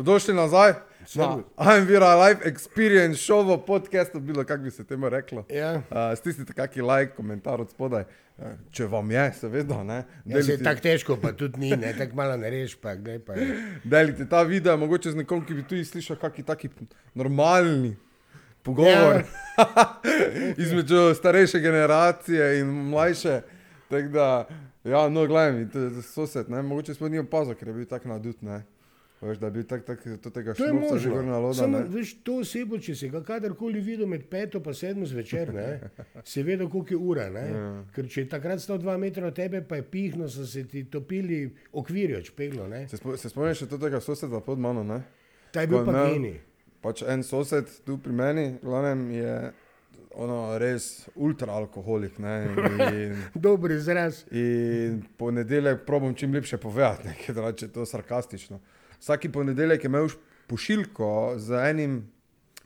Dobrodošli nazaj na Servus. I'm Vira Live Experience šovo podcastu, bilo kako bi se temu reklo. Ja. Uh, stisnite kakšen like, komentar od spodaj, uh, če vam je, seveda. Ne? Ja, se tako težko, pa tudi ni, ne, tako malo ne reš, pa kdaj pa je. delite ta video, mogoče z nekom, ki bi tudi slišal kakšen taki normalni pogovor Ja. između starejše generacije in mlajše. Tako da, ja, no, gledaj, sosed, ne, mogoče sploh ni opazil, ker je bil tako nadut, ne. Veš, da bil tak, tak, do tega To je že vrna loda, Samo, ne. veš, to osebo, če si ga kadarkoli videl med peto in sedmo zvečer, ne, si vedel, koliko je ura. Ne? Ja. Ker če je takrat stal dva metra od tebe, pa je pihno, so se ti topili okvirjo, čpeglo. Ne? Se, spo, se spomniš še tega soseda pod mano, ne? Ta je bil Ko pa geni. Pač en sosed tu pri meni, glavnem je ono res ultraalkoholik, Dober izraz. in ponedeljek probam čim lepše povedati, ker je to sarkastično. Vsaki ponedeljek je imel pošiljko z enim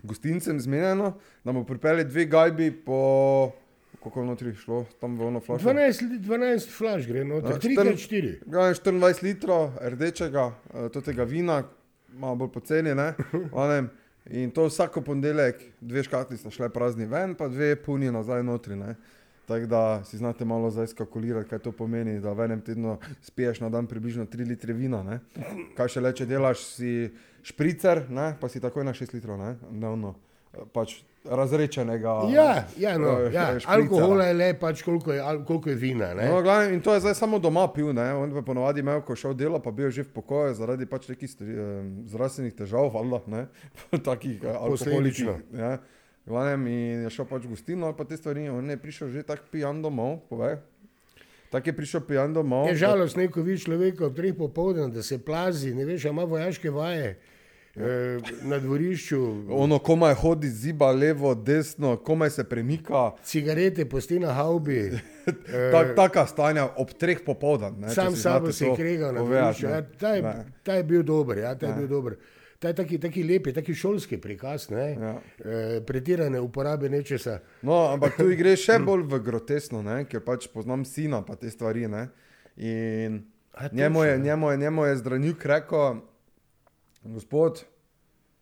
gostincem zmenjeno, da mu pripelje dve gajbi po, koliko je notri šlo, tam v ono flašo. 12, li- 12 flaš gre, no, Ja, 3 krat 4. Glavnem 24 litrov rdečega, eh, tega vina, malo bolj poceni, ne, glavnem, In to vsako ponedeljek, dve škatli sta šle prazni ven, pa dve puni nazaj notri. Ne. Tako da si znate malo zdaj skalkulirati, kaj to pomeni, da v enem tednu spiješ na dan približno 3 litre vina. Ne. Kaj še le, če delaš si špricer, ne, pa si takoj na 6 litrov, ne, dnevno, pač razrečenega. Ja, ja, no, eh, ja. alkohola je le pač koliko je, koliko je vina. Ne? No, glavnem, in to je zdaj samo doma pil, ne? on pa ponovadi imel, ko je šel delo, pa bil že v pokoju zaradi pač nekih eh, zdravstvenih težav, valjda, ne, takih eh, alkoholičnih. Ja. Glavnem, je šel pač v gostilno, pa te stvari, on je prišel že tako pijan domov, povej. Tako je prišel pijan domov. Je žalost, neko viš človeka ob treh popovdan, da se plazi, ne veš, ima vojaške vaje eh, na dvorišču, Ono komaj hodi ziba, levo, desno, komaj se premika. cigarete posti na haubi, eh, Tak, taka stanja ob treh popoldan. Ne, sam sabo se je kregal na dvorišču. Ja, ta, je, ta je bil dober, ja, ta je bil dober. Ta je taki, taki lep, je taki šolski prikaz, ne? Ja. E, pretirane uporabe nečesa. No, ampak tu gre še bolj v grotesno, ne? ker pač poznam sina pa te stvari. Ne? In A, njemu je, njemu, je, njemu je zdravnik rekel, gospod,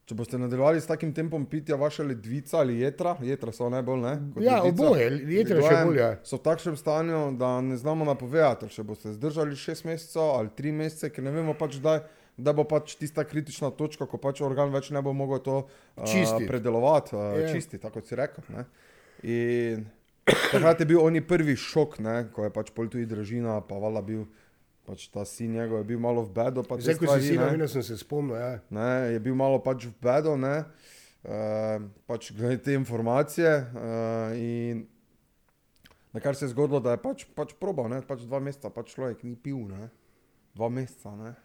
če boste nadaljevali s takim tempom pitja vaše ledvica ali jedra, jedra so najbolj ne. kot Ja, ledvica, oboje, jedra še glavnem, bolj, ja. So v takšnem stanju, da ne znamo napovedati, če boste zdržali šest mesecev ali tri mesece, ker ne vemo pač kdaj. Da bo pač tista kritična točka, ko pač organ več ne bo mogel to uh, predelovati, uh, Ja. čistiti, tako kot si rekel. Ne? In takrat je bil oni prvi šok, ne? ko je pač pol tudi družina, pa vala bil pač ta sin njegov, je bil malo v bedo. Zdaj, ko si stvari, si ne. novinar, sem se spomnil. Ja. Ne, je bil malo pač v bedo, ne, uh, pač glede te informacije. Uh, in na kar se je zgodilo, da je pač, pač probal, ne, pač dva meseca, pač človek ni pil, ne, dva meseca. Ne.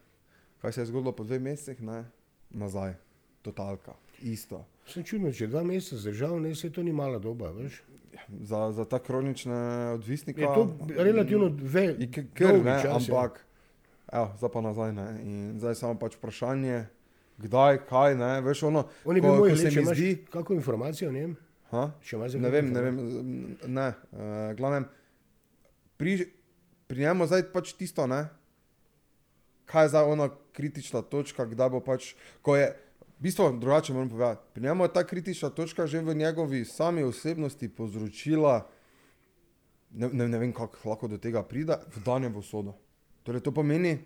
Kaj se je zgodilo po dveh mesecih, ne, nazaj, totalka, isto. Sem čudno, če dva meseca zdržal, ne, se to ni mala doba, veš. Za, za ta kronične odvisnike. Je to relativno Je k- kar, dolgi ne, čas, ja. ampak, evo, zdaj pa nazaj. Ne, in zdaj samo pač vprašanje, kdaj, kaj, ne, veš, ono, On je ko, ko se mi zdi. kakšno informacijo o njem? Ha? Ne vem, ne vem, ne, uh, glavnem, pri, pri njemu zdaj pač tisto, ne, kaj je zdaj ona kritična točka, kdaj bo pač, ko je, v bistvu drugače moram povedati, pri njemu je ta kritična točka že v njegovi sami osebnosti povzročila, ne, ne, ne vem, kako lahko do tega pride, vdanje v usodo. Torej, to pomeni,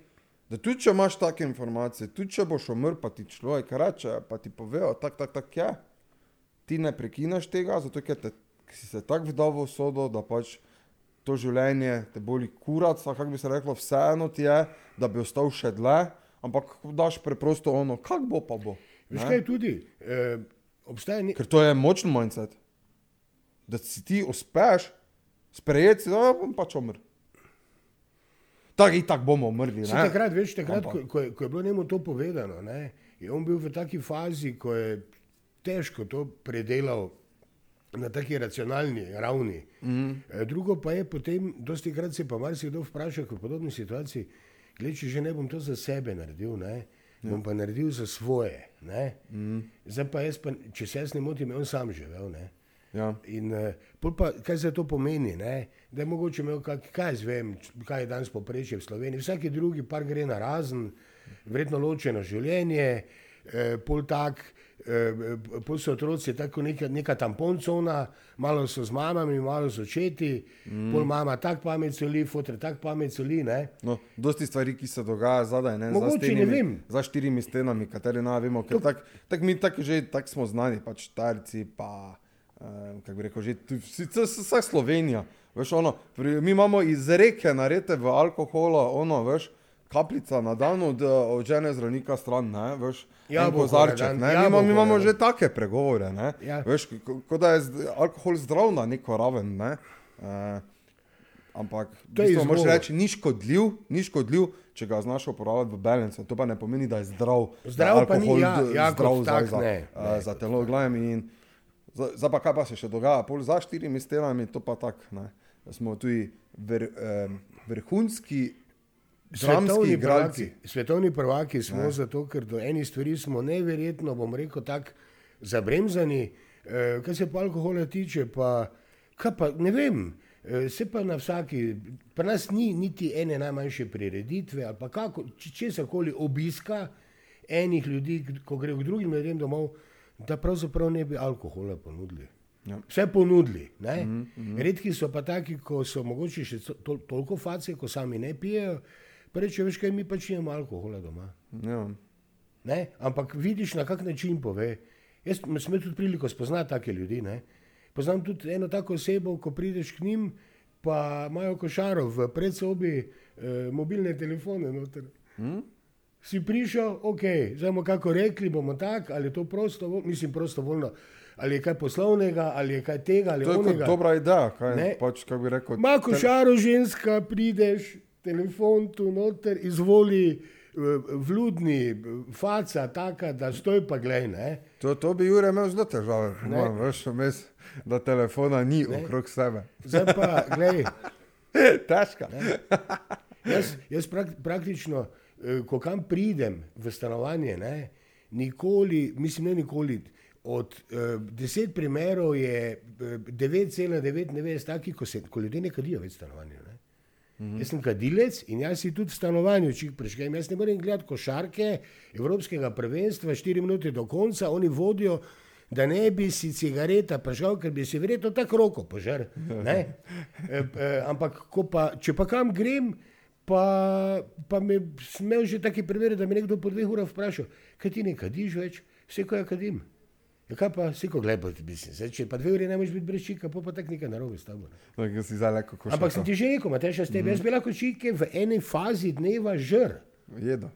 da tudi če imaš take informacije, tudi če boš umrl, pa ti človek reče, pa ti povejo, tako, tako, tako je ti ne prekineš tega, zato ker te, si se tako vdal v usodo, da pač to življenje te boli kurac, a kako bi se reklo, vseeno ti je, da bi ostal še dlje, ampak daš preprosto ono, kak bo pa bo. Veš kaj tudi? Eh, obstaja ne, Ker to je močen mindset. Da si ti uspeš sprejeti, da ja, bom pač umrl. Tako in tako bomo umrli. Takrat, veš, takrat, ko, ko, je, ko je bilo njemu to povedano, ne, je on bil v taki fazi, ko je težko to predelal na taki racionalni ravni. Mm. Drugo pa je potem, dosti krat se pa marsikdo vpraša v podobni situaciji, gled, če že ne bom to za sebe naredil, ne, bom pa naredil za svoje. Ne. Mm. Zdaj pa jaz, pa, če se jaz ne motim, je on sam živel. Ne. Ja. In uh, pa, kaj se to pomeni? Ne? Da je mogoče imel, kak, kaj jaz vem, kaj je danes poprečje v Sloveniji. Vsaki drugi par gre na razen, verjetno ločeno življenje, eh, pol tak, eh, pol so otroci tako neka, neka tamponcona, malo so z mamami, malo z očeti, mm. pol mama tak pamet soli, fotor tak pamet soli, ne. No, dosti stvari, ki se dogaja zadaj, ne, Mogoče, za, stenimi, ne vem. za štirimi stenami, katere ne vemo, ker tako tak mi tak že tak smo znani, pač Tajci, pa eh, kako bi rekel, že vse Slovenija. Veš, ono, pri, mi imamo iz reke narete v alkoholu, ono, veš, kapljica na dan od, od žene zdravnika stran, ne, veš, en Jabolko na kozarček, ne, mi imamo, mi imamo dan. že take pregovore, ne, Ja. veš, ko- kot da je alkohol zdrav na neko raven, ne. Eh, Ampak je to moraš reči, ni škodljiv, ni škodljiv, če ga znaš uporabljati v balansu. To pa ne pomeni, da je zdrav. Zdrav da je pa ni, alkohol ja, ja, zdrav tak za, ne, za, ne. za telo. Glavim, in Zdaj pa kaj pa se še dogaja, pol za štirimi stenami, to pa tako. ne. Smo tudi ver, eh, vrhunski Svetovni igralci. prvaki, svetovni prvaki smo ne. zato, ker do enih stvari smo neverjetno, bom rekel, tako zabremzani, eh, kar se pa alkohola tiče, pa, pa ne vem. eh, Se pa na vsaki, pri nas ni niti ene najmanjše prireditve ali pa kako, česar koli obiska enih ljudi, ko gre k drugim ljudem domov, da pravzaprav ne bi alkohola ponudili. Ja. Vse ponudili. Mm -hmm. Redki so pa taki, ko so mogoče še to, tol, toliko face, ko sami ne pijejo. Pa reče, veš kaj, mi pač imamo alkohola doma. Ja. Ne? Ampak vidiš, na kak način pove. Jaz sem tudi priliko spoznati take ljudi. Ne? Poznam tudi eno tako osebo, ko prideš k njim, pa imajo košaro v predsobi, eh, mobilne telefone. Noter. Hm? Si prišel, ok, zdaj bomo kako rekli, bomo tako, ali je to prostovoljno, mislim prostovoljno, ali je kaj poslovnega, ali je kaj tega, ali To je onega. dobra ideja, kaj, Ne. pač, kako bi rekel. Ma tel- košaro ženska, prideš, telefon tu noter, izvoli, eh, vludni, eh, faca taka, da stoj pa glej, ne. To, to bi Jure imel zelo težave, moram, veš, vmes, da telefona ni ne. okrog sebe. Zdaj pa, glej, Težka. jaz, jaz prak, praktično, eh, ko kam pridem v stanovanje, ne, nikoli, mislim, ne nikoli, od eh, deset primerov je eh, 9,99 takih, ko, se, ko ljudje ne kadijo več v stanovanju. Ne. Mm -hmm. Jaz sem kadilec in jaz si tudi v stanovanju, če jih preškajem. Jaz ne morem gledati košarke Evropskega prvenstva, 4 minute do konca, oni vodijo, da ne bi si cigareta prižgal, ker bi si verjetno tako roko požar. Ne? E, e, ampak pa, če pa kam grem, pa, pa me smel že taki primer, da me nekdo po dveh urah vpraša, kaj ti ne kadiš več, vse ko ja kadim. Ja, kaj pa, vse ko gledaj, mislim, zdaj, če pa dve uri ne moreš biti brez čika, pa pa tako nekaj narobe s tabo. Tako si zdaj leko košarka. Ampak sem ti že rekel, Matej, jaz tebi, jaz bi lahko čike v eni fazi dneva žr. Jedo.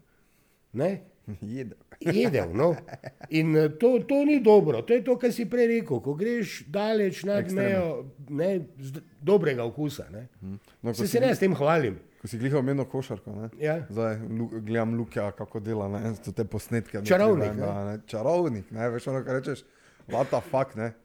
Ne? Jedo. Jedel, no. In eh, to, to ni dobro, to je to, kar si prej rekel. Ko greš daleč nad Ekstremno. mejo ne, dobrega okusa. Ne. No, ko, Se, si, se ne s tem hvalim. Ko si glihal omenil košarko, ne? Ja. Zdaj lu, gledam Luka, kako dela, ne, te posnetke. Čarovnik, ne. ne. Čarovnik, ne, veš, ono, kar rečeš, what the fuck, ne.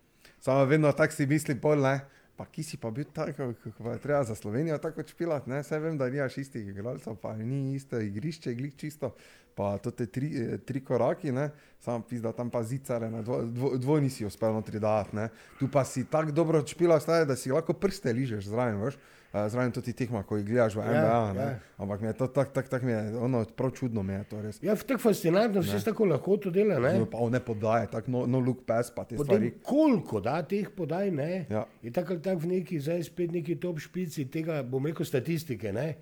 Samo vedno tako si mislim, pol, ne. Pa ki si pa bil tako, kako je treba za Slovenijo tako špilati, ne, saj vem, da nimaš istih igralcev, pa ni isto igrišče, glih čisto, pa to te tri, eh, tri koraki, ne, sam pizda tam pa zicare, ne, dvo, dvo, dvojni si uspel notri dati, ne, tu pa si tako dobro špila, staje, da si lahko prste ližeš zraven, veš, zraven tudi tekma, ko jih gledaš v NBA, ne, ja. ampak je to tako, tako, tako mi je, ono, prav čudno mi je to res. Ja, tako fascinantno, vse tako lahko to dela. Ne? No, pa ne podaje, tako no, no look pass, pa te Potem, stvari. koliko da teh podaj, ne? Ja. Je tako ali tako v neki, zdaj spet neki top špici tega, bom rekel, statistike. Ne?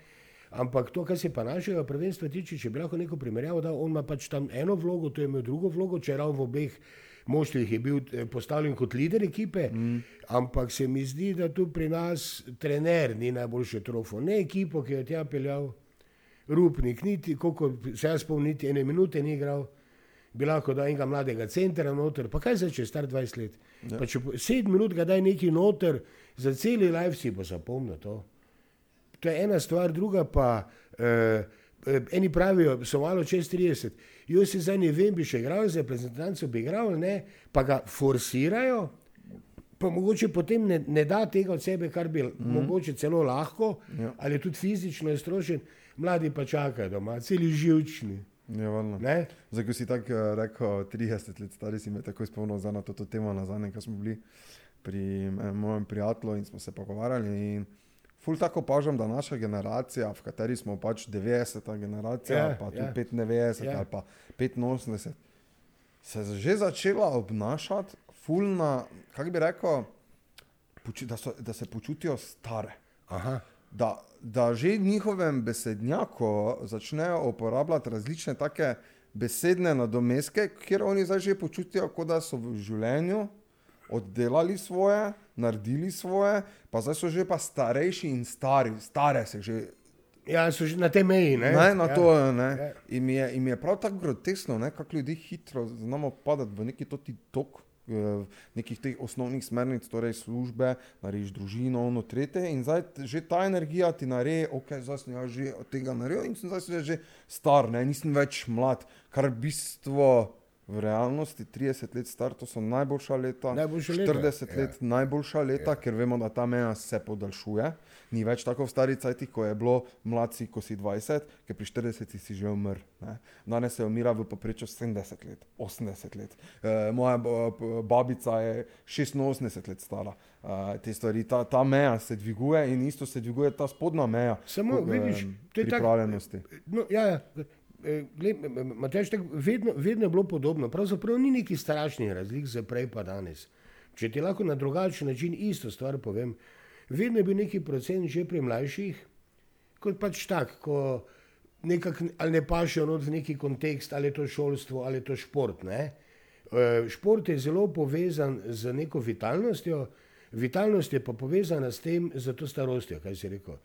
Ampak to, kar se pa našega prvenstva tiče, če bi lahko neko primerjavo dal, on ima pač tam eno vlogo, to je imel drugo vlogo, če ravno v obeh moštvih je bil eh, postavljen kot lider ekipe, mm. ampak se mi zdi, da tu pri nas trener ni najboljše trofo, ne ekipo, ki je tja peljal, Rupnik, niti, koliko se jaz spomnim, niti ene minute ni igral bi lahko dal enega mladega centra noter, pa kaj zdaj, če je star 20 let. Ja. Če po- sedem minut ga daj neki noter, za cel life si bo zapomnil to. To je ena stvar, druga pa, eh, eni pravijo, so malo čez 30. Jaz se zdaj ne vem, bi še igral za reprezentanco, bi igral, ne, pa ga forsirajo, pa mogoče potem ne, ne da tega od sebe, kar bi mm. mogoče celo lahko, ja. ali je tudi fizično iztrošen, mladi pa čakajo doma, celi živčni. Je. Ne? Zdaj, ko si tako uh, rekel, 30 let stari, si me tako spomnil za to, to temo nazaj, ko smo bili pri eh, mojem prijatelju in smo se pogovarjali. In ful tako opažam, da naša generacija, v kateri smo pač 90. generacija, Ja, ja, pa tudi ja. 95 Ja. ja. ali pa 85, se je že začela obnašati, fulna, kako bi rekel, da, so, da se počutijo stare. Aha. Da, da že v njihovem besednjaku začnejo uporabljati različne take besedne nadomestke, kjer oni zdaj že počutijo, kot da so v življenju oddelali svoje, naredili svoje, pa zdaj so že pa starejši in stari, stare se že Ja, so že na tej meji. Ne? Ne, na ja. to ne. Ja. In mi je, in mi je prav tako groteskno, ne, kako ljudje hitro znamo padati v neki toti tok. eh, Nekih teh osnovnih smernic, torej službe, narediš družino, ono tretje, in zdaj že ta energija ti naredi, ok, zdaj sem jaz že od tega naredil in sem zdaj že star, ne, nisem več mlad, kar v bistvu v realnosti 30 let star, to so najboljša leta, Najboljša leta, 40 ja. let najboljša leta, ker vemo, da ta meja se podaljšuje. Ni več tako v starih cajtih, ko je bilo mladci, ko si 20, ker pri 40 si že umrl. ne. Danes se umira v povprečju 70 let, 80 let. E, moja b- babica je 86 let stara. E, te stvari, ta, ta meja se dviguje in isto se dviguje ta spodnja meja Samo, ko- vidiš, to je tak- pripravljenosti. No, ja, ja. E, glej, m- m- Matjaž, tako, vedno, vedno je bilo podobno. Pravzaprav ni neki strašnih razlik za prej pa danes. Če ti lahko na drugačen način isto stvar povem, vedno je bil neki procent že pri mlajših, kot pač tak, ko nekako ali ne not v neki kontekst, ali je to šolstvo, ali je to šport. Ne? E, Šport je zelo povezan z neko vitalnostjo, vitalnost je pa povezana s tem, z to starostjo, kaj si rekel.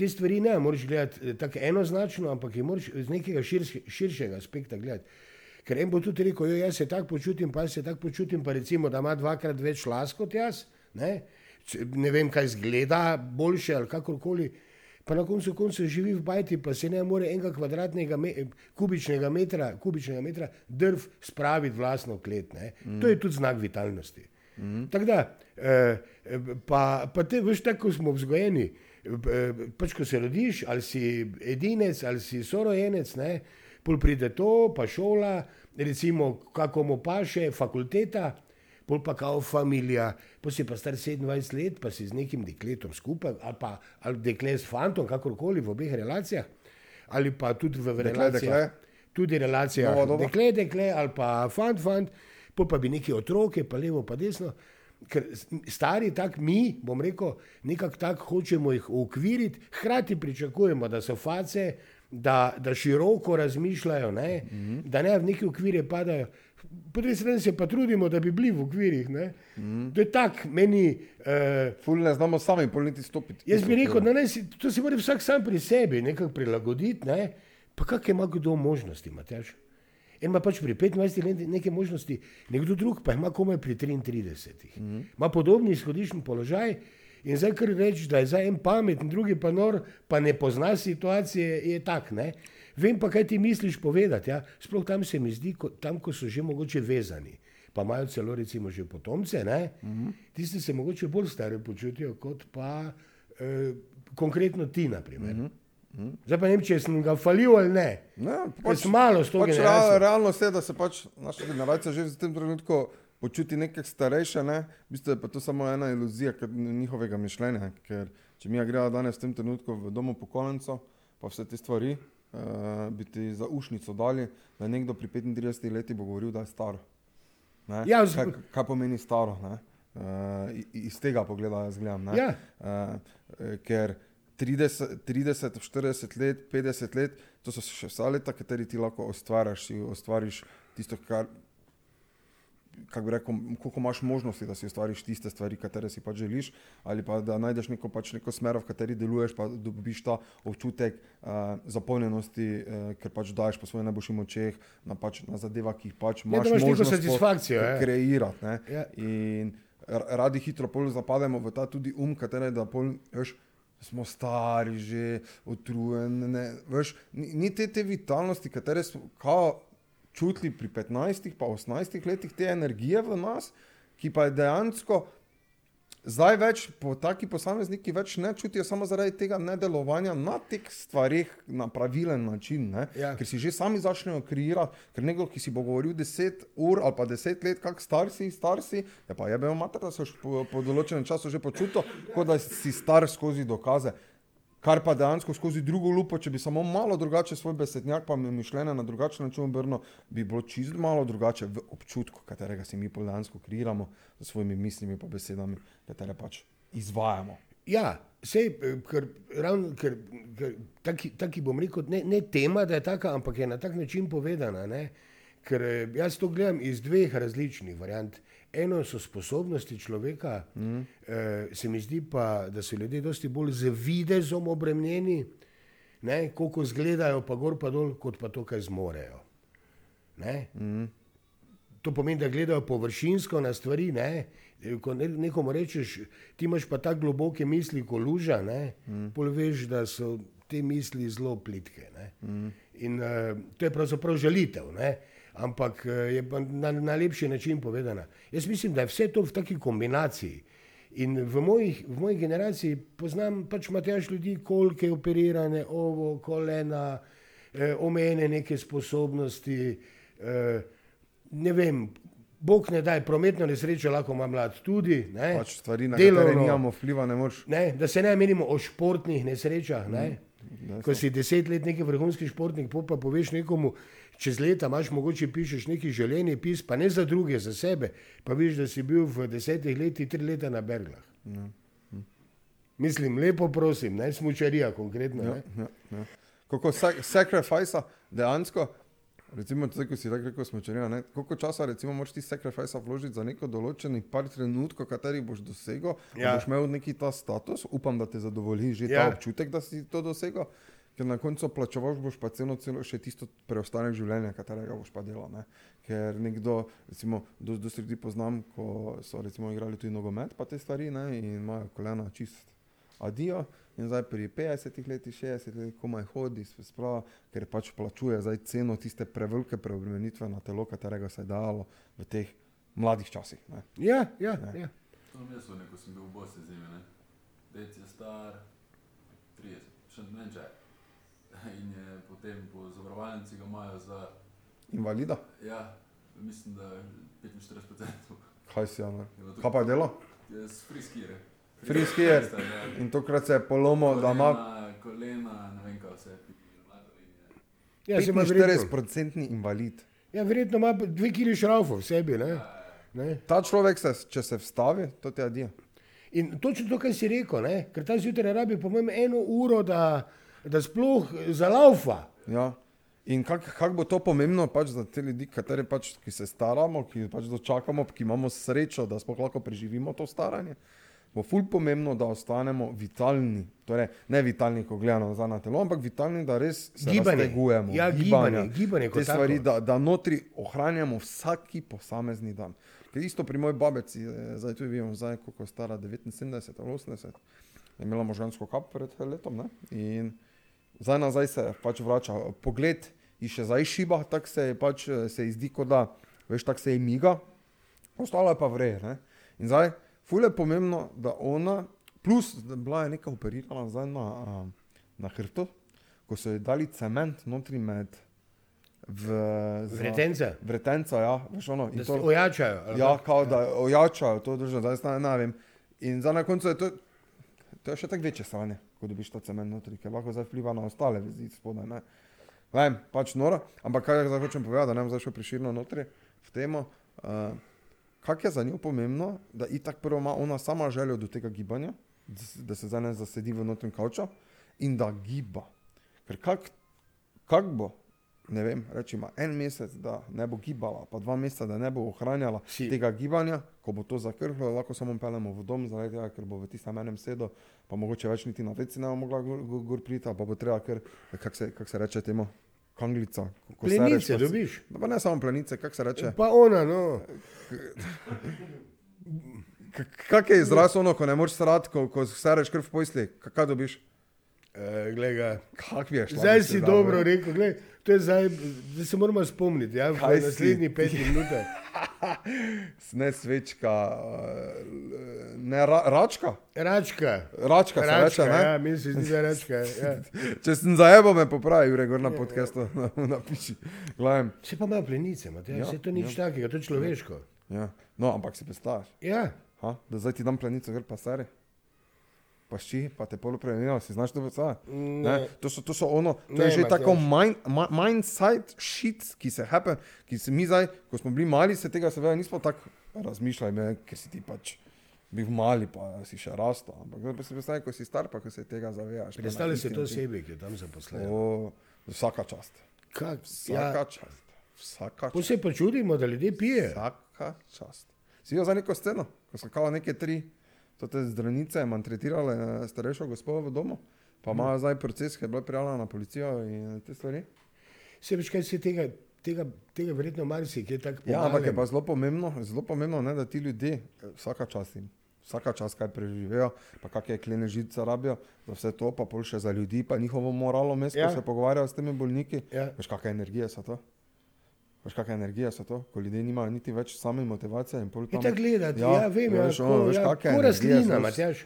Te stvari ne moreš gledati eh, tako enoznačno, ampak jih moraš z nekega širš, širšega aspekta gledati. Ker en bo tudi rekel, jo, jaz se tako počutim, pa se tako počutim, pa recimo, da ima dvakrat več las kot jaz, ne, ne vem, kaj zgleda boljše ali kakorkoli. Pa na koncu koncev živi v bajti, pa se ne more enega kvadratnega me, kubičnega metra, kubičnega metra drv spraviti v vlastno klet. Ne. Mm. To je tudi znak vitalnosti. Mm. Tako da, eh, pa, pa te, veš, tako smo vzgojeni. eh, Pač, ko se rodiš, ali si edinec, ali si sorojenec, ne, pol pride to, pa šola, recimo, kako mu paše, fakulteta, pol pa kao familija, pa si pa star 27 let, pa si z nekim dekletom skupaj, ali pa ali dekle s fantom, kakorkoli v obeh relacijah, ali pa tudi v Dekle, relacijah. dekle. Tudi relacija, doba. dekle, dekle, ali pa fant, fant, pol pa bi neki otroke, pa levo, pa desno. Ker stari, tako mi, bom rekel, nekako tako hočemo jih ukviriti, hkrati pričakujemo, da so face, da, da široko razmišljajo, ne? Mm -hmm. da ne v neki okvire padajo. Po drugi strani se pa trudimo, da bi bili v okvirih. Mm -hmm. To je tako, meni. Uh, Ful ne znamo sami polniti stopiti. Jaz bi rekel, da naj si, to si mora vsak sam pri sebi nekako prilagoditi, ne? pa kakšne ima kdo možnosti, Matjaž. En ima pač pri 25 letih neke možnosti, nekdo drug pa ima komaj pri 33. Mm -hmm. Ima podobni izhodišni položaj in zdaj kar reči, da je zdaj en pameten, drugi pa nor, pa ne pozna situacije, je tak. Ne? Vem pa, kaj ti misliš povedati. Ja? Sploh tam se mi zdi, ko, tam, ko so že mogoče vezani. Pa imajo celo recimo že potomce, mm -hmm. tisti se mogoče bolj stari počutijo kot pa eh, konkretno ti, naprimer. Mm -hmm. Zdaj pa ne vem, če sem ga falil ali ne. Ne, sem malo s to pač generacijo. real, realnost je, da se pač naša generacija že v tem trenutku počuti nekaj starejše, ne? v bistvu je pa to samo ena iluzija njihovega mišljenja. Ker če mi gremo danes v tem trenutku v domu pokojnico, pa vse te stvari, uh, bi ti za ušnico dali, da nekdo pri 35 letih bo govoril, da je star. Ne? Ja, z- kaj, kaj pomeni staro? ne? Uh, iz tega pogleda jaz gledam. ne. Ja. Uh, ker 30, 30, 40 let, 50 let, to so še vsa leta, kateri ti lahko ustvariš, si ustvariš tisto, kar. Kako bi rekel, koliko imaš možnosti, da si ustvariš tiste stvari, katere si pač želiš, ali pa da najdeš neko, pač neko smer, v kateri deluješ, pa dobiš ta občutek uh, zapolnjenosti, uh, ker pač daješ po svojih najboljših močeh na, pač, na zadeva, ki jih pač Ja, da imaš imaš neko satisfakcijo, ja. kreirati. Ja. In radi hitro zapademo v ta tudi um, katere da pol, veš, smo stari, že utrujeni. ne, Veš, ni, ni te, te vitalnosti, katere smo kao čutili pri 15, pa 18 letih, te energije v nas, ki pa je dejansko. Zdaj več po taki posamezniki več ne čutijo samo zaradi tega nedelovanja na teh stvarih na pravilen način, ne? Ja. ker si že sami začnejo kreirati. Ker nekdo, ki si bo govoril 10 ur ali pa 10 let, kak star si, star si, je pa jebe mater, da se po, po določenem času že počutil, kot da si star skozi dokaze. Kar pa dejansko skozi drugo lupo, če bi samo malo drugače svoj besednjak, pa mišljenje na drugačen način obrnil, bi bilo čisto malo drugače v občutku, katerega si mi pol dejansko kreiramo z svojimi mislimi in besedami, katere pač izvajamo. Ja, sej, ker, ravno, ker, ker taki, taki bom rekel, ne, ne tema, da je taka, ampak je na tak način povedana. Ne? Ker eh, jaz to gledam iz dveh različnih variant. Eno so sposobnosti človeka, mm. eh, se mi zdi pa, da so ljudje dosti bolj z videzom obremenjeni, koliko izgledajo, pa gor pa dol, kot pa to, kaj zmorejo. Ne? Mm. To pomeni, da gledajo površinsko na stvari. Ne? Ko nekomu rečeš, ti imaš pa tako globoke misli, kot luža, mm. pol veš, da so te misli zelo plitke. Mm. In uh, to je pravzaprav žalitev. Ne? Ampak eh, je pa na najlepši način povedana. Jaz mislim, da je vse to v taki kombinaciji. In v, mojih, v moji generaciji poznam pač matež ljudi, koliko je operirane, ovo, kolena, eh, omejene neke sposobnosti. Eh, ne vem, Bog ne da, prometno nesrečo lahko ima mlad tudi. Ne, pač stvari, na katere nimamo vpliva, ne moš. Ne, da se ne menimo o športnih nesrečah. Ne. Mm, Ko si deset let neki vrhunski športnik, pa poveš nekomu, čez leta imaš mogoče pišeš neki želeni pis, pa ne za druge, za sebe, pa vidiš, da si bil v desetih letih tri leta na Berglah. Ja. Hm. Mislim, lepo prosim, ne smučarija konkretno. Ja, ja, ja. Kako sacrifice dejansko, recimo, tako, ko si rekel, smučarija, koliko časa recimo moraš ti sacrifice vložiti za neko določeni par trenutkov, katerih boš dosegel, ja. boš imel neki ta status, upam, da te zadovolji že ja. ta občutek, da si to dosegel ker na koncu plačevaš boš pa celo, celo še tisto preostanek življenja, katerega boš pa delal. Ne? Ker nekdo, recimo, do, do sredi poznam, ko so recimo igrali tudi nogomet, pa te stvari ne? in imajo kolena čist adijo. In zdaj pri 50 letih, 60 letih, komaj hodi, sprava, ker pač plačuje zdaj ceno tiste prevelike preobremenitve na telo, katerega se je dalo v teh mladih časih. Ne? Ja, ja. ja. To je mesto, ko sem bil v Bosni zime. Dec je star 30, še ne vem če je. in je potem po zavarovalnici ga imajo za invalida. Ja, mislim, da je 45%. Kaj si ono? Kaj pa je delo? Je s friskier. Friskier. Ja. In tokrat se je polomil, da ima. Kolena, ne vem, kaj vse. Ja, se ima 40% invalid. Ja, verjetno ima dve kili šraufov v sebi. Ne? Ne? Ta človek, se, če se vstavi, to ti je. In točno to, kar si rekel, ne? ker ta zjutraj rabi, po mojem, eno uro, da, da sploh zalaufa. Ja. In kako kak bo to pomembno pač za te ljudi, pač, ki se staramo, ki pač dočakamo, ki imamo srečo, da sploh lahko preživimo to staranje. Bo ful pomembno, da ostanemo vitalni. Torej, ne vitalni, ko gledamo za na telo, ampak vitalni, da res se gibamo. Ja, gibanje, gibanje te stvari, da, da notri ohranjamo vsaki posamezni dan. Ker isto pri moji babici, zdaj tu vidimo, zdaj, koliko je stara, 79 ali 80, je imela možgansko kap pred letom. Ne? In zdaj nazaj se pač vrača. Pogled ji še zdaj šiba, tako se, pač, se ji zdi, kot da veš, tako se ji miga, ostalo je pa vre. In zdaj, fulje je pomembno, da ona, plus bila je neka operirana zdaj na, na hrtu, ko so ji dali cement notri med. Vretence. Vretence, ja, veš ono. Da se ojačajo. Ja, kao da ojačajo, to držo, zdaj ne, ne vem. In za na koncu je to, to je še tako večje stanje ko dobiš ta cement notri, ker lahko zdaj vpliva na ostale vezi spodaj. Ne vem, pač noro, ampak kaj zdaj hočem povedati, da ne bom zdaj šel priširno notri v temo. Uh, Kaj je za njo pomembno, da itak prvo ima ona sama željo do tega gibanja, da se zdaj ne zasedi v notranjem kavču in da giba. Ker kak, kak bo, ne vem, rečemo, en mesec, da ne bo gibala, pa dva meseca, da ne bo ohranjala si. tega gibanja, ko bo to zakrhlo, lahko samo pelemo v dom, zaradi tega, ker bo v tistem enem sedu, pa mogoče več niti na veci ne bo mogla gor, gor, gor priti, pa bo treba, ker, kak se, kak se reče temu. Kanglica, plenice, da biš. Pa ne samo plenice, kako se reče. Pa ona, no. Kak je izraz ono, ko ne moreš stati, ko, ko se rečeš krv v pojsli, kaj dobiš? E, glej, kak je šlo? Zdaj si dobro rekel, glej. To je zdaj, da se moramo spomniti, ja, v naslednjih pet minutah. Ne svečka, ne ra, račka. Račka. Račka, račka reče, ne? Ja, mislim, da je račka. Ja. Če sem zajebo, me popravi, Jure, gor na podcastu, na, napiši. Gledam. Se pa imajo plenice, Matej, ja, se to nič ja. takega, to je človeško. Ja. No, ampak si predstavljaš. Ja. Ha? Da zdaj ti dam plenico, gre pa stari. Pa šči, pa te polo premenijo, si znaš to. Ne. To so, to so ono, to Ne, je že tako mind, mi- mindset shit, ki se happen, ki se mi zdaj, ko smo bili mali, se tega seveda nismo tako razmišljali, ne, ker si ti pač bil mali, pa si še rastel. Ampak zdaj pa si predstavljaj, ko si star, pa ko se tega zavedaš. Predstavljaj si to osebi, ki je tam zaposlena. O, vsaka čast. Kak, Vsaka ja, čast. Vsaka čast. se pa čudimo, da ljudje pijejo. Vsaka čast. Si videl za neko sceno, ko so kao neke tri, to te zdravnice maltretirale eh, starejšo gospodo v domu, pa imajo zdaj proces, ki je bila prijavljena na policijo in te stvari. Se veš, kaj se tega, tega, tega verjetno marsikje tako Ja, ampak je pa zelo pomembno, zelo pomembno ne, da ti ljudje, eh, vsaka čast jim, vsaka čast, kaj preživijo, pa kakšne klene žice rabijo, za vse to, pa pol še za ljudi, pa njihovo moralo mes, ja. Se pogovarjajo s temi bolniki. Ja. Veš, kakšne energije so to? Veš, kakšne energije so to, ko ljudje nimajo niti več same motivacije in pol Je tako gledati, ja, vem, ja, veš, ko- ono, veš, ja, ko energije rastlina,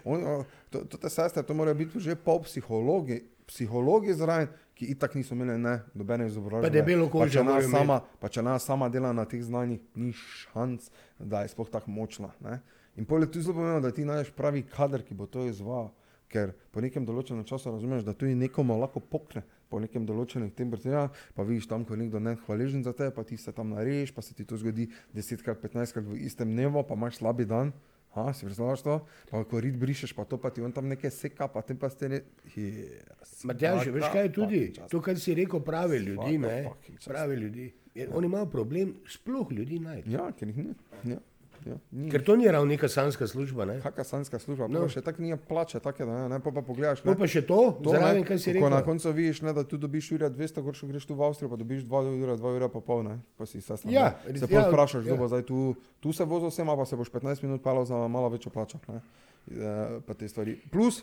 o, to, to te sestre, to morajo biti že pol psihologi, psihologi zraven, ki itak niso imeli ne, nobene izobrazbe. Pa debelo Pa kožo če ona morajo sama, pa če ona sama dela na teh znanjih, ni šanc, da je sploh tako močna. Ne? In pol je tu zelo pomembno, da ti najdeš pravi kader, ki bo to izvajal. Ker po nekem določenem času razumeš, da tudi nekomu lahko pokne, po nekem določenem temperaturam, pa vidiš tam, ko je nekdo ne hvaležen za te, pa ti se tam nareješ, pa se ti to zgodi 10krat, 15krat v istem dnevu, pa imaš slabi dan. Ha, si predstavljaš to? Pa ko rit brišeš, pa to pa ti on tam nekaj seka, pa tem pa ste ne... Yes. Matjaž, veš kaj je tudi? To, kar si rekel, prave ljudi, ne? Prave ljudi. Je, oni imajo problem sploh ljudi najti. Ja, ker jih ni. Ja, ja, ni. Ker to ni ravno neka sanska služba, ne? Kakšna sanska služba, No. no. še tako nije plače, take, da ne, ne, pa, pa pogledaš. No Ne, pa še to, to, zraven, kaj si ko na rekel. koncu vidiš, ne, da tu dobiš ura 200, goršo greš tu v Avstrijo, pa dobiš 2 ura, 2 ura pa pol, ne, pa si se Ja, ne. Se ja, vprašaš, ja. bo zdaj tu, tu se vozil vsem, pa se boš 15 minut pelal za malo večjo plačo, ne, e, pa te stvari. Plus,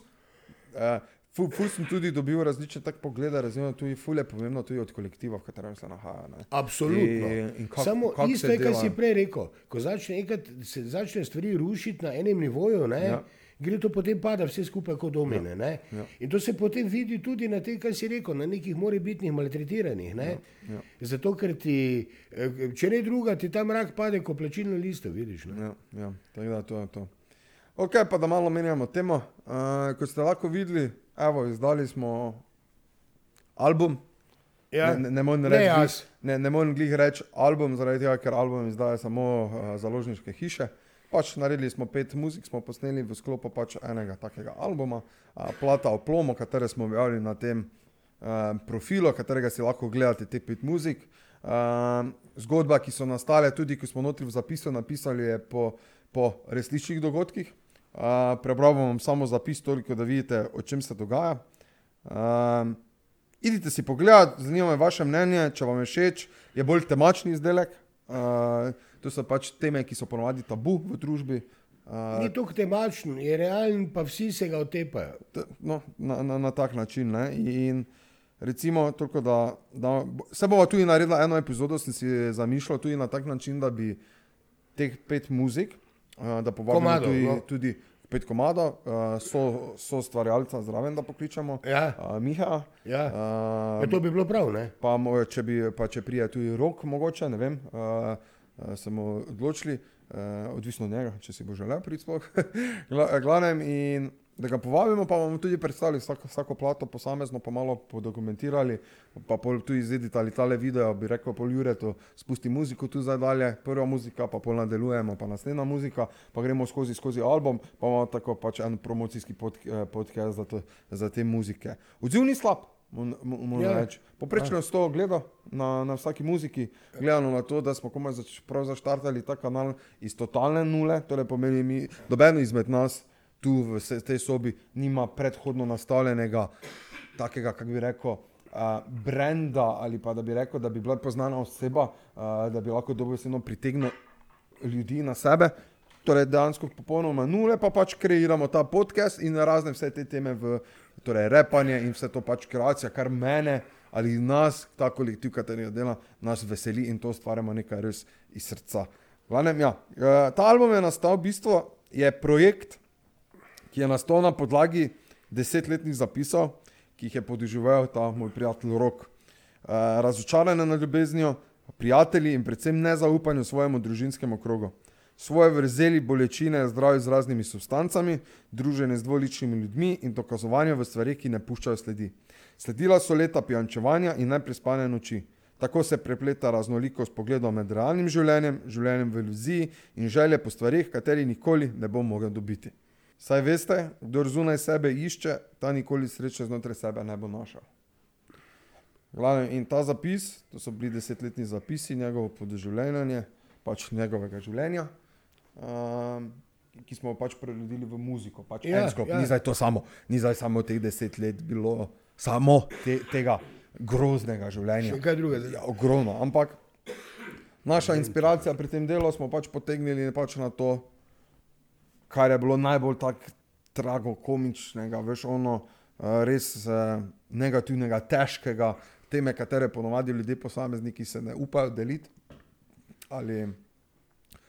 e, ful, ful sem tudi dobil različne tak poglede, razumem, tudi ful je pomembno tudi od kolektiva, v katerem se nahaja, ne. Absolutno. In- in kak- Samo kak isto je, kar si prej rekel. Ko začne, enkrat, se začne stvari rušiti na enem nivoju, ne, Ja. ja. gre to potem pada vse skupaj kot domine. Ja. Ja. In to se potem vidi tudi na tem, kar si rekel, na nekih morebitnih maltretiranih. Ne? Ja. Zato, ker ti, eh, če ne druga, ti tam rak pade, ko plačilno listo vidiš. Ne? Ja, ja, tako da to je to. Ok, pa da malo menjamo temo. Uh, kot ste lahko videli, evo, izdali smo album. Ja. Ne, ne, ne morem Ne reči, glih- ne, ne morem glih reči album, zaradi tega, ker album izdaja samo uh, založniške hiše. Pač naredili smo pet muzik, smo posneli v sklopu pač enega takega albuma, uh, Plata o plomu, katere smo objavili na tem uh, profilu, katerega si lahko gledate te pet muzik. Uh, zgodba, ki so nastale, tudi ko smo notri v zapisu napisali, je po, po resničnih dogodkih. Uh, prebral vam samo zapis, toliko da vidite, o čem se dogaja. Um, idite si pogledat, zanima me vaše mnenje, če vam je všeč, je bolj temačni izdelek. Uh, to so pač teme, ki so ponovadi tabu v družbi. Uh, Ni tako temačen, je realen, pa vsi se ga otepajo. t- no, na, na, na tak način. Ne? In recimo, toliko, da, da se bomo tudi naredili eno epizodo, sem si zamišljal tudi na tak način, da bi teh pet muzik, uh, da povabimo Komadov, tudi, no. tudi pet komadov, uh, so, so stvarjalca zraven, da pokličemo. Ja, Uh, Miha, ja. uh, ja to bi bilo prav, ne? pa, če, bi, pa če prije tudi rok, mogoče, ne vem, uh, uh, smo odločili, uh, odvisno od njega, če si bo želel priti sploh. Gla- glavnem, in da ga povabimo, pa bomo tudi predstavili vsako, vsako plato posamezno, pa malo podokumentirali, pa pol tudi izeditali tale video, bi rekel, pol ure to spusti muziko tu zdaj dalje, prva muzika, pa pol nadaljujemo, pa naslednja muzika, pa gremo skozi, skozi album, pa imamo tako pač en promocijski pod, eh, podcast za, to, za te muzike. Odziv ni slab. Ja. Poprečno je 100 gledal na, na vsaki muziki, gledano na to, da smo komaj zač, zaštartali ta kanal iz totalne nule, torej pomeni mi, nobeno izmed nas tu v tej sobi nima predhodno nastavljenega takega, kako bi rekel, uh, brenda ali pa da bi rekel, da bi bila poznana oseba, uh, da bi lahko dobesedno pritegnil ljudi na sebe. Torej, dejansko popolnoma nule, pa pač kreiramo ta podcast in razne vse te teme, v, torej repanje in vse to pač kreacija, kar mene ali nas, ta kolektiv, katerega dela, nas veseli in to ustvarjamo nekaj res iz srca. Glavnem, ja, eh, ta album je nastal, v bistvu je projekt, ki je nastal na podlagi desetletnih zapisov, ki jih je podoživel ta moj prijatelj Rok. Uh, razočarane nad ljubeznijo, prijatelji in predvsem nezaupanju svojemu družinskemu krogu. Svoje vrzeli bolečine zdravil z raznimi substancami, druženje z dvoličnimi ljudmi in dokazovanje v stvarih, ki ne puščajo sledi. Sledila so leta pijančevanja in neprespane noči. Tako se prepleta raznolikost pogledov med realnim življenjem, življenjem v iluziji in želje po stvarih, kateri nikoli ne bo mogel dobiti. Saj veste, kdo zunaj sebe išče, ta nikoli sreče znotraj sebe ne bo našel. Glavnem, in ta zapis, to so bili desetletni zapisi, njegovo podoživljenje, pač njegovega življenja, um, ki smo pač preludili v muziko. Pač Ja, en sklop, ja. Ni zdaj to samo, ni zdaj samo teh deset let bilo samo te, tega groznega življenja. Še kaj drugega. Ja, ogromno. Ampak naša inspiracija pri tem delu smo pač potegnili pač na to, kar je bilo najbolj tako tragokomičnega, veš, ono eh, res eh, negativnega, težkega, teme, katere ponovadi ljudje, posamezniki se ne upajo deliti. Ali,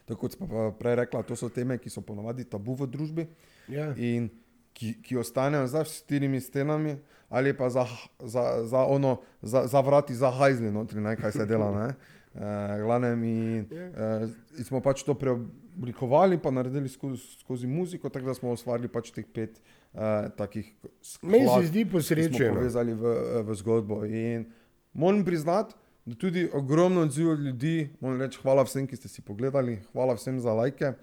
tako kot smo prej rekla, to so teme, ki so ponovadi tabu v družbi Ja. in ki, ki ostanejo za štirimi stenami, ali pa za, za, za, ono, za, za vrati, za hajzli, notri, ne, kaj se dela. Ne. Uh, glavnem, in, uh, in smo pač to preoblikovali, pa naredili skozi, skozi muziko, tako da smo ustvarili pač teh pet uh, takih Meni se skladb, zdi posrečeno. povezali v, v zgodbo. In moram priznati, da tudi ogromno odziv od ljudi, moram reči, hvala vsem, ki ste si pogledali, hvala vsem za lajke,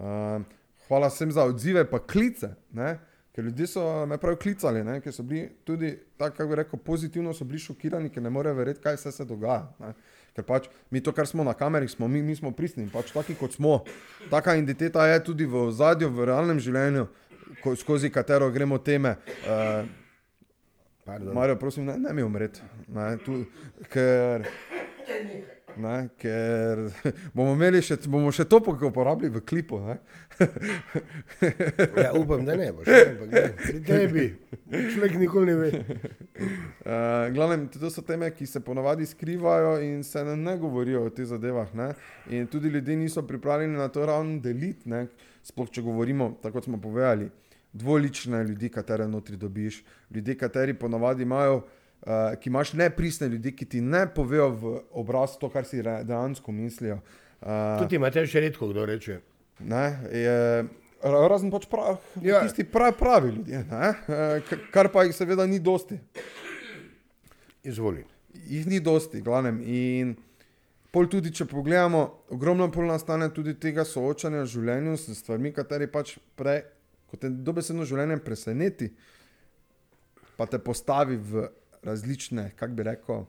uh, hvala vsem za odzive, pa klice. Ne? Ker ljudje so me prav klicali, ne? ker so bili tudi, tako kako bi rekel, pozitivno so bili šokirani, ker ne morejo verjeti, kaj vse se dogaja. Ne? Ker pač mi to, kar smo na kameri, smo mi, mi smo pristni, pač taki kot smo. Taka identiteta je tudi v ozadju, v realnem življenju, ko, skozi katero gremo teme. Uh, Pardon. Marijo, prosim, ne, ne mi umreti. Ne, tu, ker, ne, ker bomo, imeli še, bomo še to pok- uporabili v klipu. Ja, upam, da ne boš. ampak ne, tebi človek nikoli ne ve. Uh, glavnem, to so teme, ki se ponavadi skrivajo in se ne, ne govorijo o teh zadevah. Ne. In tudi ljudje niso pripravljeni na to ravno deliti. ne. Sploh, če govorimo, tako kot smo povedali, dvolične ljudi, katere notri dobiš, ljudje, kateri ponavadi imajo. Uh, ki imaš nepristne ljudi, ki ti ne povejo v obraz to, kar si dejansko mislijo. Uh, Tudi imate še redko kdo reče. Ne, je, ra- razen pač prav, ja. Tisti pravi, pravi ljudje, ne, eh, kar pa jih seveda ni dosti. Izvoli. Jih ni dosti, glavnem. In pol tudi, če pogledamo, ogromno pol nastane tudi tega soočanja v življenju s stvarmi, kateri pač prej, ko te dobesedno življenje preseneti, pa te postavi v različne, kako bi rekel,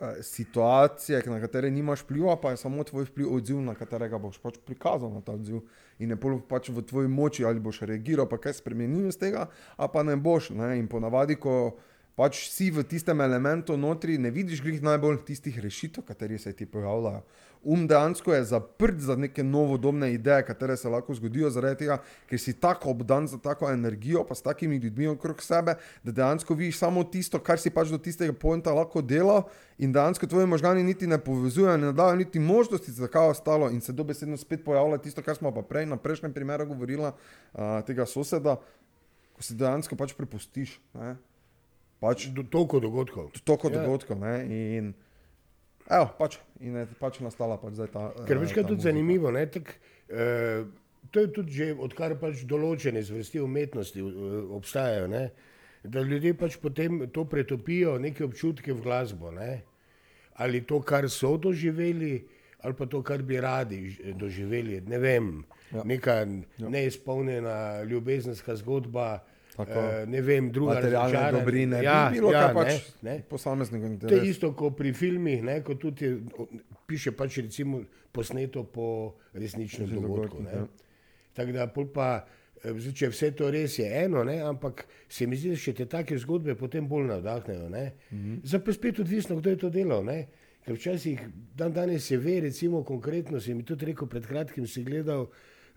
eh, situacije, na katere nimaš vpliva, pa je samo tvoj vpliv odziv, na katerega boš pač prikazal na ta odziv. In je pač v tvoji moči, ali boš reagiral, pa kaj spremenil iz tega, a pa ne boš. Ne? In ponavadi, ko pač si v tistem elementu notri, ne vidiš glih najbolj tistih rešitev, kateri se ti pojavljajo. Um dejansko je zaprt za neke novodobne ideje, katere se lahko zgodijo zaradi tega, ker si tako obdan za tako energijo, pa s takimi ljudmi okrog sebe, da dejansko vidiš samo tisto, kar si pač do tistega pointa lahko delal in dejansko tvoji možgani niti ne povezujejo, ne dajo niti možnosti, zakaj je ostalo in se dobesedno spet pojavlja tisto, kar smo pa prej na prejšnjem primeru govorila, uh, tega soseda, ko si dejansko pač prepustiš. Ne? Pač Do toliko dogodkov. toliko Ja. dogodkov. Ne? In, evo, pač, in je pač nastala pač zdaj ta. Ker eh, veš, kaj je tudi muzika. zanimivo. Ne, tak, eh, to je tudi že odkar pač določene zvrsti umetnosti eh, obstajajo. Ne, da ljudje pač potem to pretopijo, neke občutke v glasbo. Ne, ali to, kar so doživeli, ali pa to, kar bi radi doživeli. Ne vem, ja. neka ja. neizpolnjena ljubezenska zgodba. Tako. Eh, ne vem, druga Materialne razočaranje. dobrine, ja, bi bilo ja, pač ne, ne. posameznika To je isto kot pri filmih, ne, ko tudi piše pač recimo posneto po resničnem Resničnem dogodku. dogodku, ne. ja. Tako da pa, eh, če vse to res je eno, ne, ampak se mi zdi, da še te take zgodbe potem bolj navdahnejo. Ne. Mhm. Zdaj pa spet odvisno, kdo je to delal. Ne. Ker včasih, dan danes se ve, recimo konkretno, si mi tudi rekel, pred kratkim si gledal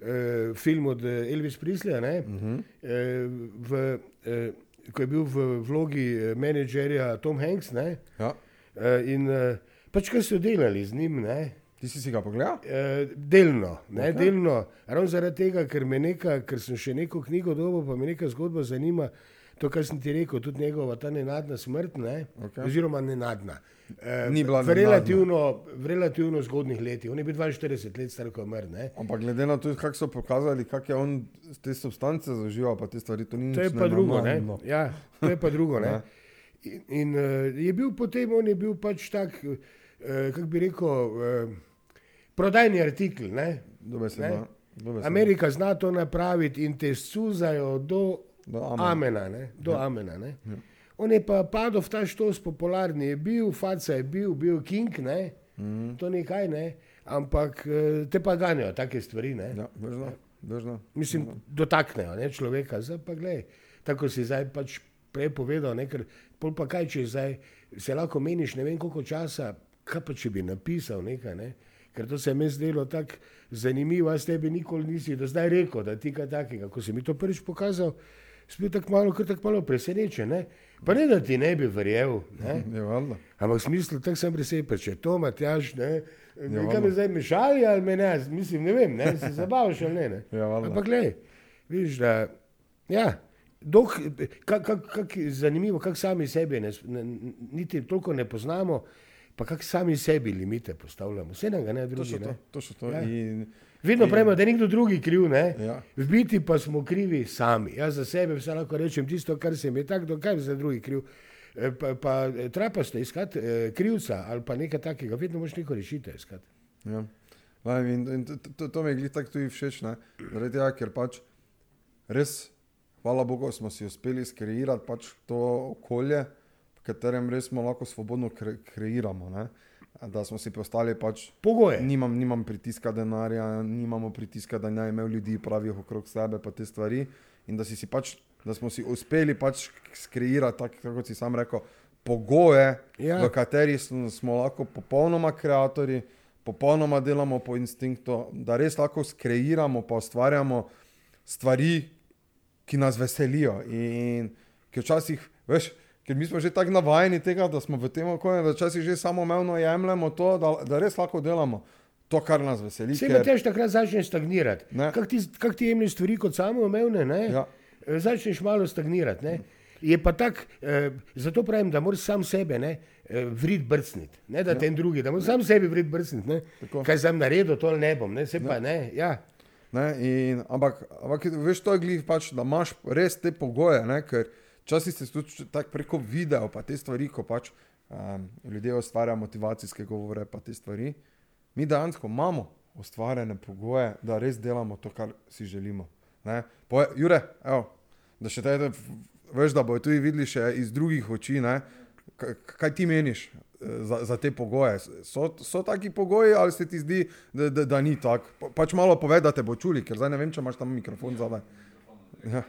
eh, film od eh, Elvis Prisleja, uh Mhm. -huh. eh, v, eh, ko je bil v vlogi eh, menedžerja Tom Hanks. Ne, Ja. eh, in eh, pač kaj so delali z njim. Ne, Ti si si ga pogledal? eh, delno, ne, okay. delno, ravno zaradi tega, ker, me neka, ker sem še neko knjigo dobil, pa me neka zgodba zanima. to, kar sem ti rekel, tudi njegova ta nenadna smrt, ne? Okej. oziroma nenadna. Eh, Ni bila v, relativno, v relativno zgodnih letih. On je bil 42 let star, ko je umrl. ne. Ampak glede na to, kako so pokazali, kako je on te substance zaužíval, pa te stvari, to ni To je nič pa drugo. Ne? nenormalno. Ja, to je pa drugo. Ne. Ne? In, in uh, je bil potem, on je bil pač tak, uh, kako bi rekel, uh, prodajni artikel. Ne? Dobe se Ne. da. dobe se Amerika zna to napraviti in te suzajo do Do amena. amena. ne, Do amena ne. On je pa padel v ta štos popularni, je bil, faca je bil, bil king, ne? Mhm. to ni kaj, ne? ampak eh, te pa ganjajo take stvari. Ne? Ja, veš da. Mislim, dotaknejo ne, človeka, zdaj pa gledaj, tako si zdaj pač prej povedal, ne, ker pol pa kaj, če zdaj se lahko meniš ne vem koliko časa, kaj pa če bi napisal nekaj, ne, ker to se je zdelo tako zanimivo, jaz tebi nikoli nisi do zdaj rekel, da ti kaj takega, ko si mi to prvič pokazal, si bil tako malo, tako malo presenečen, ne, pa ne da ti ne bi verjel, ne, Je valjda. ampak v smislu, tako sem presepel, če to Matjaž, ne, Ja, valjda. me zdaj mešali ali me ne, mislim, ne vem, ne, se zabavaš ali ne, ne. Ja, valjda. Ampak gledaj, vidiš, da ja, dok, kak, kak, kak je zanimivo, kako sami sebe ne, ne, niti toliko ne poznamo, pa kako sami sebi limite postavljamo. Vse nam ga ne To drugi. so to, Ne? to so to. Ja. In, Vedno pravimo, da je nekdo drugi kriv, ne? Ja. v biti pa smo krivi sami. Jaz za sebe vse lahko rečem tisto, kar se mi je tako, dokaj za drugi kriv. Eh, Pa, pa eh, trapaste iskati eh, krivca ali pa nekaj takega, vedno moš neko rešitev iskati. Ja. Vem, In, in to, to, to mi je tako tudi všeč, zaradi tega, ker pač res, hvala Bogu, smo si uspeli skreirati pač to okolje, v katerem res smo lahko svobodno kre, kreiramo. Ne? Da smo si postali pač, Pogoje. nimam, nimam pritiska denarja, nimamo pritiska, da naj imel ljudi pravih okrog sebe, pa te stvari. In da, si si pač, da smo si uspeli pač skreirati, tako kot si sam rekel, pogoje, Ja. v katerih smo, smo lahko popolnoma ustvarjalci, popolnoma delamo po instinktu, da res lahko skreiramo, pa ustvarjamo stvari, ki nas veselijo. In ki včasih, veš, ker mi smo že tako navajeni tega, da smo v tem okolju, da včasih že samoumevno jemljemo to, da, da res lahko delamo to, kar nas veseli. Vse ker- tež takrat začne stagnirati. Ne. Kako ti, kak ti jemliš stvari kot samoumevne, ne? Ja. Eh, začneš malo stagnirati. Ne? Je pa tako, eh, zato pravim, da moraš sam sebe ne, eh, vrid brcniti, ne da ten drugi, da moraš sam sebi vrid brcniti. ne. Kaj sem naredil, to ne bom, ne, se pa ne. Ja. Ne, in, ampak, ampak veš, to je glih pač, da imaš res te pogoje, ne, ker včasih se tudi tako preko videa, pa te stvari, ko pač um, ljudje ustvarjajo motivacijske govore, pa te stvari. Mi dejansko imamo ustvarjene pogoje, da res delamo to, kar si želimo. Poje, Jure, evo, da še te, veš, da bojo tudi videli še iz drugih oči, ne, kaj, ti meniš eh, za, za te pogoje? So, so taki pogoji ali se ti zdi, da, da, da ni tako? Pa, pač malo povej, da te bo čuli, ker zdaj ne vem, če imaš tam mikrofon zadaj. Ja.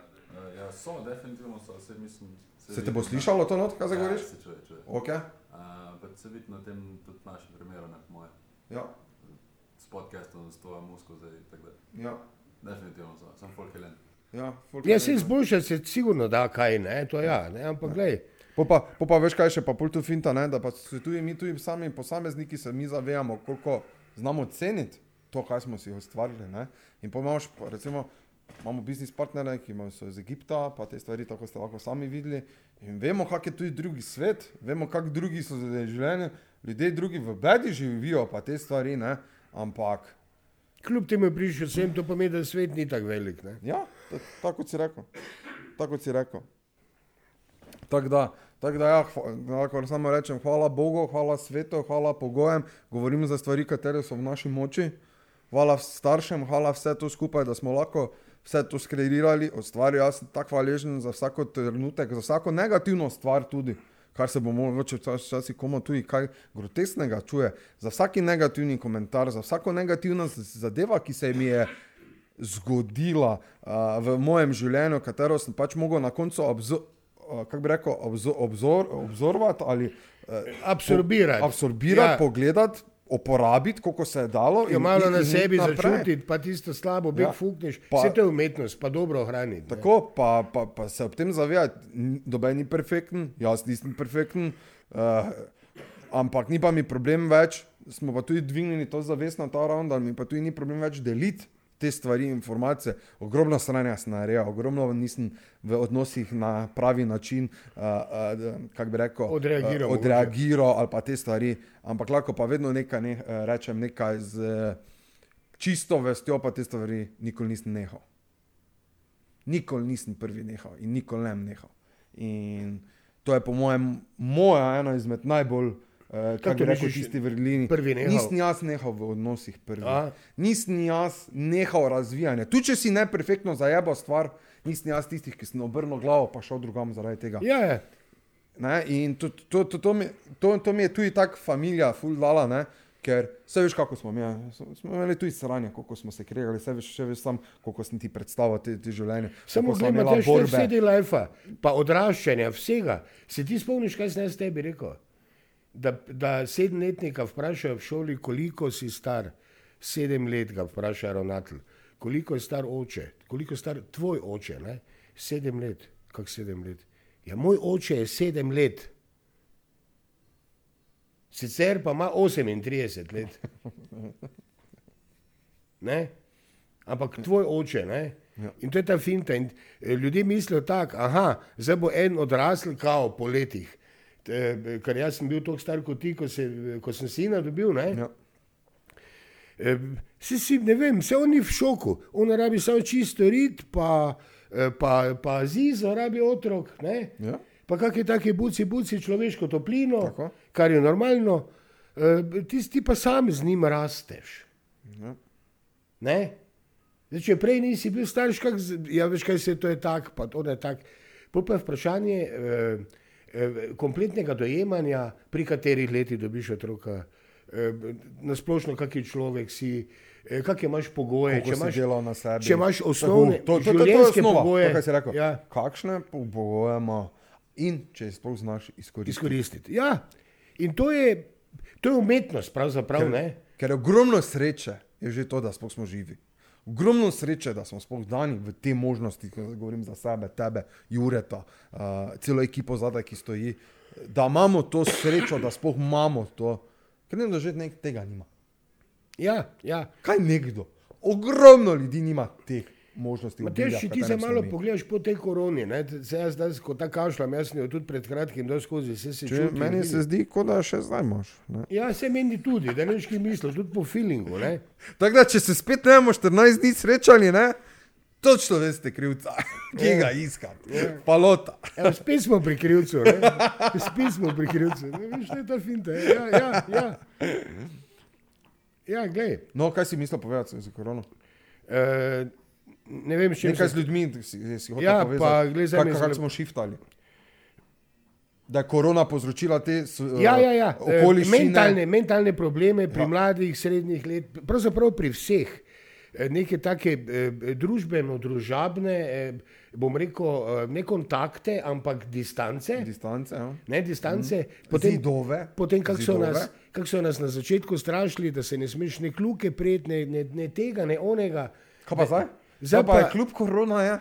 Ja, so, definitivno so, se mislim. Se te bo slišalo to not, kaj zdaj Ja, govoriš? se čuje, čuje. Okay. Uh, pa se vidi na tem tudi našem primeru, ne moje. Ja, S podcastom, s to musko zdaj, tako da. ja, Definitivno so, sem folk helen. ja, folk Ja, se rekel. izboljša se sigurno da kaj, ne, to ja, ne, ampak gledaj. Po pa, po pa veš, kaj še pa pol tu finta, ne? da pa se tudi mi, tudi sami posamezniki, se mi zavedamo, koliko znamo ceniti to, kaj smo si ustvarili. Ne? In pa imaš, pa recimo, imamo biznis partnere, ki so iz Egipta, pa te stvari, tako ste lahko sami videli. In vemo, kak je tudi drugi svet, vemo, kak drugi so za življenje, ljudje drugi v bedi živijo, pa te stvari, ne? ampak Kljub temu prišel sem, to pomeni, da svet ni tako velik. Ne. Ja, ta- tako si rekel. Tako si rekel. Tako da, tak da ja, hva- lahko samo rečem, hvala Bogu, hvala svetu, hvala pogojem, govorim za stvari, katere so v naši moči. Hvala staršem, hvala vse to skupaj, da smo lahko vse to skreirali, ustvarili. Jaz sem tako hvaležen za vsako trenutek, za vsako negativno stvar tudi, kar se bo mogoče včas- včasih komu tudi kaj grotesnega čuje. Za vsaki negativni komentar, za vsako negativno zadeva, ki se mi je zgodila uh, v mojem življenju, katero sem pač mogel na koncu obzo, uh, kako bi rekel, obzo, obzor, obzorovati ali uh, Absorbirati. absorbirati, ja. pogledati, uporabiti, koliko se je dalo. Jo in malo iti- na in sebi začutiti, pa tisto slabo, beg Ja. ja. fukneš, Pa- vse to je umetnost, pa dobro ohraniti. ne. Tako, pa, pa, pa se ob tem zavedati, noben ni perfekten, jaz nisem perfekten, uh, ampak ni pa mi problem več, smo pa tudi dvignili to zavest na ta ravn, da mi pa tudi ni problem več deliti te stvari, informacije, ogromno stranja sem naredil, ogromno nisem v odnosih na pravi način, uh, uh, kako bi rekel, Odreagiral uh, odreagiral ali pa te stvari, ampak lahko pa vedno nekaj ne, uh, rečem, nekaj z uh, čisto vestjo, pa te stvari nikoli nisem nehal. Nikoli nisem prvi nehal in nikoli ne bom nehal. In to je po mojem, moja ena izmed najbolj, uh, kako to bi rekel, misliš, tisti vrlini. Nisem jaz nehal v odnosih prvi. A? Nisem jaz nehal razvijanje. Tu, če si ne perfektno zajebal stvar, nisem jaz tistih, ki sem obrnil glavo pa šel drugam zaradi tega. Ja, ja. Ne? In to, to, to, to, mi, to, to mi je tudi tako familija, ful dala, ne? ker vse veš, kako smo mi. ja. Smo imeli tudi sranje, koliko smo se kregali, vse veš, še veš sam, koliko sem ti predstavil te, te življenje. Samo kako gledaj, te borbe. vse te life, pa odraščanja, vsega. Se ti spomniš, kaj sem jaz tebi rekel? Da, da sedemletnika vprašajo v šoli, koliko si star. Sedem let ga vpraša ravnatelj. Koliko je star oče, koliko je star tvoj oče? Ne? Sedem let. Kako sedem let? Ja, moj oče je sedem let. Sicer pa ima 38 let. Ne? Ampak tvoj oče, ne? Ja. In to je ta finta. In eh, ljudje mislijo tako, aha, zdaj bo en odrasel kao po letih. E, ker jaz sem bil tako star kot ti, ko, se, ko sem sina dobil. Ne? Ja. E, si, si, ne vem, vse on je v šoku. On rabi samo čisto rit, pa, eh, pa, pa zizo rabi otrok. Ne? Ja. Pa kakšne take buci, buci, človeško toplino, Tako. kar je normalno. E, ti, ti pa sam z njim rasteš. Ja. Ne? Zdaj, če prej nisi bil starš, kak, ja, veš, kaj se to je tako, pa to je tako. Pa je vprašanje eh, kompletnega dojemanja, pri katerih letih dobiš otroka, eh, nasplošno, kak je človek si, eh, kakšne imaš pogoje. Koliko Če imaš, delal na sebi. če imaš osnovne to, to, to, to, to je življenjske osnova, pogoje, to, kar si rekel. ja. Kakšne po- pogoje ima in če jih sploh znaš izkoristiti. izkoristiti. Ja. In to je, to je umetnost, pravzaprav. ne? Ker je ogromno sreče, je že to, da smo živi. Ogromno sreče, da smo sploh dani v te možnosti, ko govorim za sebe, tebe, Jureta, uh, celo ekipo zadaj, ki stoji, da imamo to srečo, da sploh imamo to. Ker ne da že nek tega nima. Ja, ja. Kaj nekdo? Ogromno ljudi nima teh možnosti. Če v ti se malo mi. pogledaš po tej koroni, ne, se jaz zdaj, ko ta kašljam, jaz sem jo tudi pred kratkim dal skozi, se se Če, čutim. meni se zdi, kot da še zdaj imaš. ne. Ja, se meni tudi, da ne veš, kaj misliš, tudi po feelingu. Ne? Tako da, če se spet ne bomo 14 dni srečali, ne, točno veste krivca, ki ga iskam. Palota. Evo, spet smo pri krivcu, ne? spet smo pri krivcu. Ne, veš, to je ta finta. Ja, ja, ja. ja glej. No, kaj si mislil povedati za korono? Uh, ne vem, če Nekaj z ljudmi si, si hotel Ja, povedati. pa zdaj Kak- Kako smo šiftali? Da je korona povzročila te s- Ja, ja, ja. eh, okoliščine. Mentalne, mentalne probleme pri ja. mladih, srednjih let, pravzaprav pri vseh. Eh, Neke take eh, družbeno-družabne, eh, bom rekel, eh, ne kontakte, ampak distance. Distance, ja. Ne, distance. Mhm. Potem, Zidove. Potem, kako so, nas- kako so nas na začetku strašili, da se ne smeš ne kluke prijeti, ne, ne, ne tega, ne onega. Kaj pa zdaj? Zdaj Zdaj pa je pa- kljub korona, je,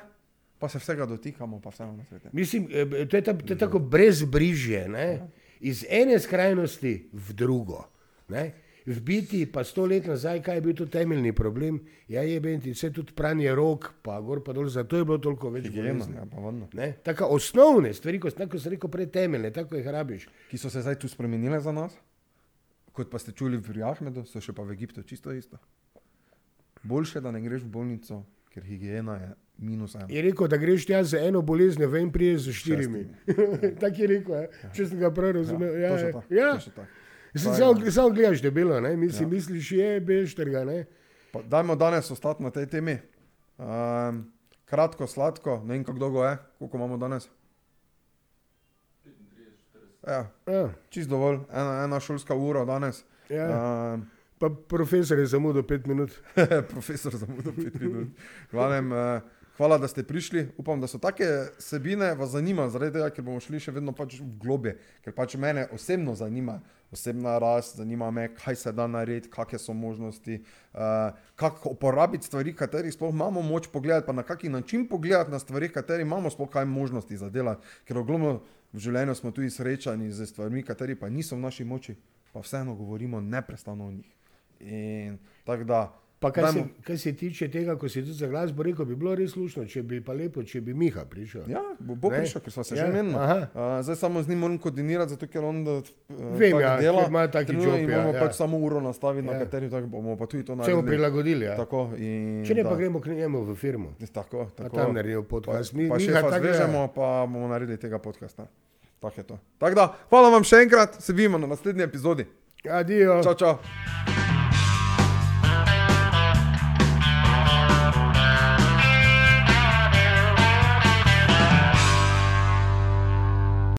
pa se vsega dotikamo, pa vseeno na svetu. Mislim, eh, to je, ta, to je tako brezbrižje, ne? iz ene skrajnosti v drugo. Ne? V biti pa sto let nazaj, kaj je bil to temeljni problem, ja je bil ti vse tudi pranje rok, pa gor pa dol, zato je bilo toliko več bolezni. ja, pa? Tako osnovne stvari, kot sem rekel, prej temeljne, tako jih rabiš. Ki so se zdaj tu spremenile za nas, kot pa ste čuli pri Ahmedu, so še pa v Egiptu čisto isto. Boljše, da ne greš v bolnico, ker higiena je minus ena. Je rekel, da greš tja za eno bolezen, ven priješ z štirimi. tako je rekel, ja. če sem ga prav razumel. Ja, ja, tako, ja. tako. Samo samo gledaš debelo, ne? Misli, ja. misliš, je bešterga. Ne? Pa Dajmo danes ostati na tej temi. Um, kratko, sladko, ne vem, kako dolgo je, koliko imamo danes. Ja, Ja, čist dovolj, ena, ena šolska ura danes. ja. Um, Pa profesor je zamudil pet minut. profesor zamudil pet minut. Glavnem, uh, hvala, da ste prišli. Upam, da so take sebine vas zanima, zaradi tega, ker bomo šli še vedno pač v globje. Ker pač mene osebno zanima, osebna rast, zanima me, kaj se da narediti, kakšne so možnosti, uh, kako uporabiti stvari, katerih sploh imamo moč pogledati, pa na kakšen način pogledati na stvari, katerih imamo sploh kaj možnosti za delati. Ker ogromno v življenju smo tudi srečani z stvarmi, kateri pa niso v naši moči, pa vseeno govorimo neprestano o njih. In tako da Pa kar se, Dajmo. kar se tiče tega, ko si tudi za glasbo rekel, bi bilo res lušno, če bi pa lepo, če bi Miha prišel. Ja, bo, bo Ne? prišel, ker smo se Ja, že menili. Uh, zdaj samo z njim moram koordinirati, zato ker on uh, Vem, ja, dela. ima taki job, ja, bomo ja. pač samo uro nastaviti, na Ja. kateri tako bomo pa tudi to Vse bomo naredili. prilagodili. Ja. Tako, in, Če ne, da. pa gremo k njemu v firmo. Tako, Pa tako. tam naredimo podcast. Mi, pa Miha še pa zvežemo, pa bomo naredili tega podcasta. Tako je to. Tako da, hvala vam še enkrat, se vidimo na naslednji epizodi. Adijo. Čau, čau.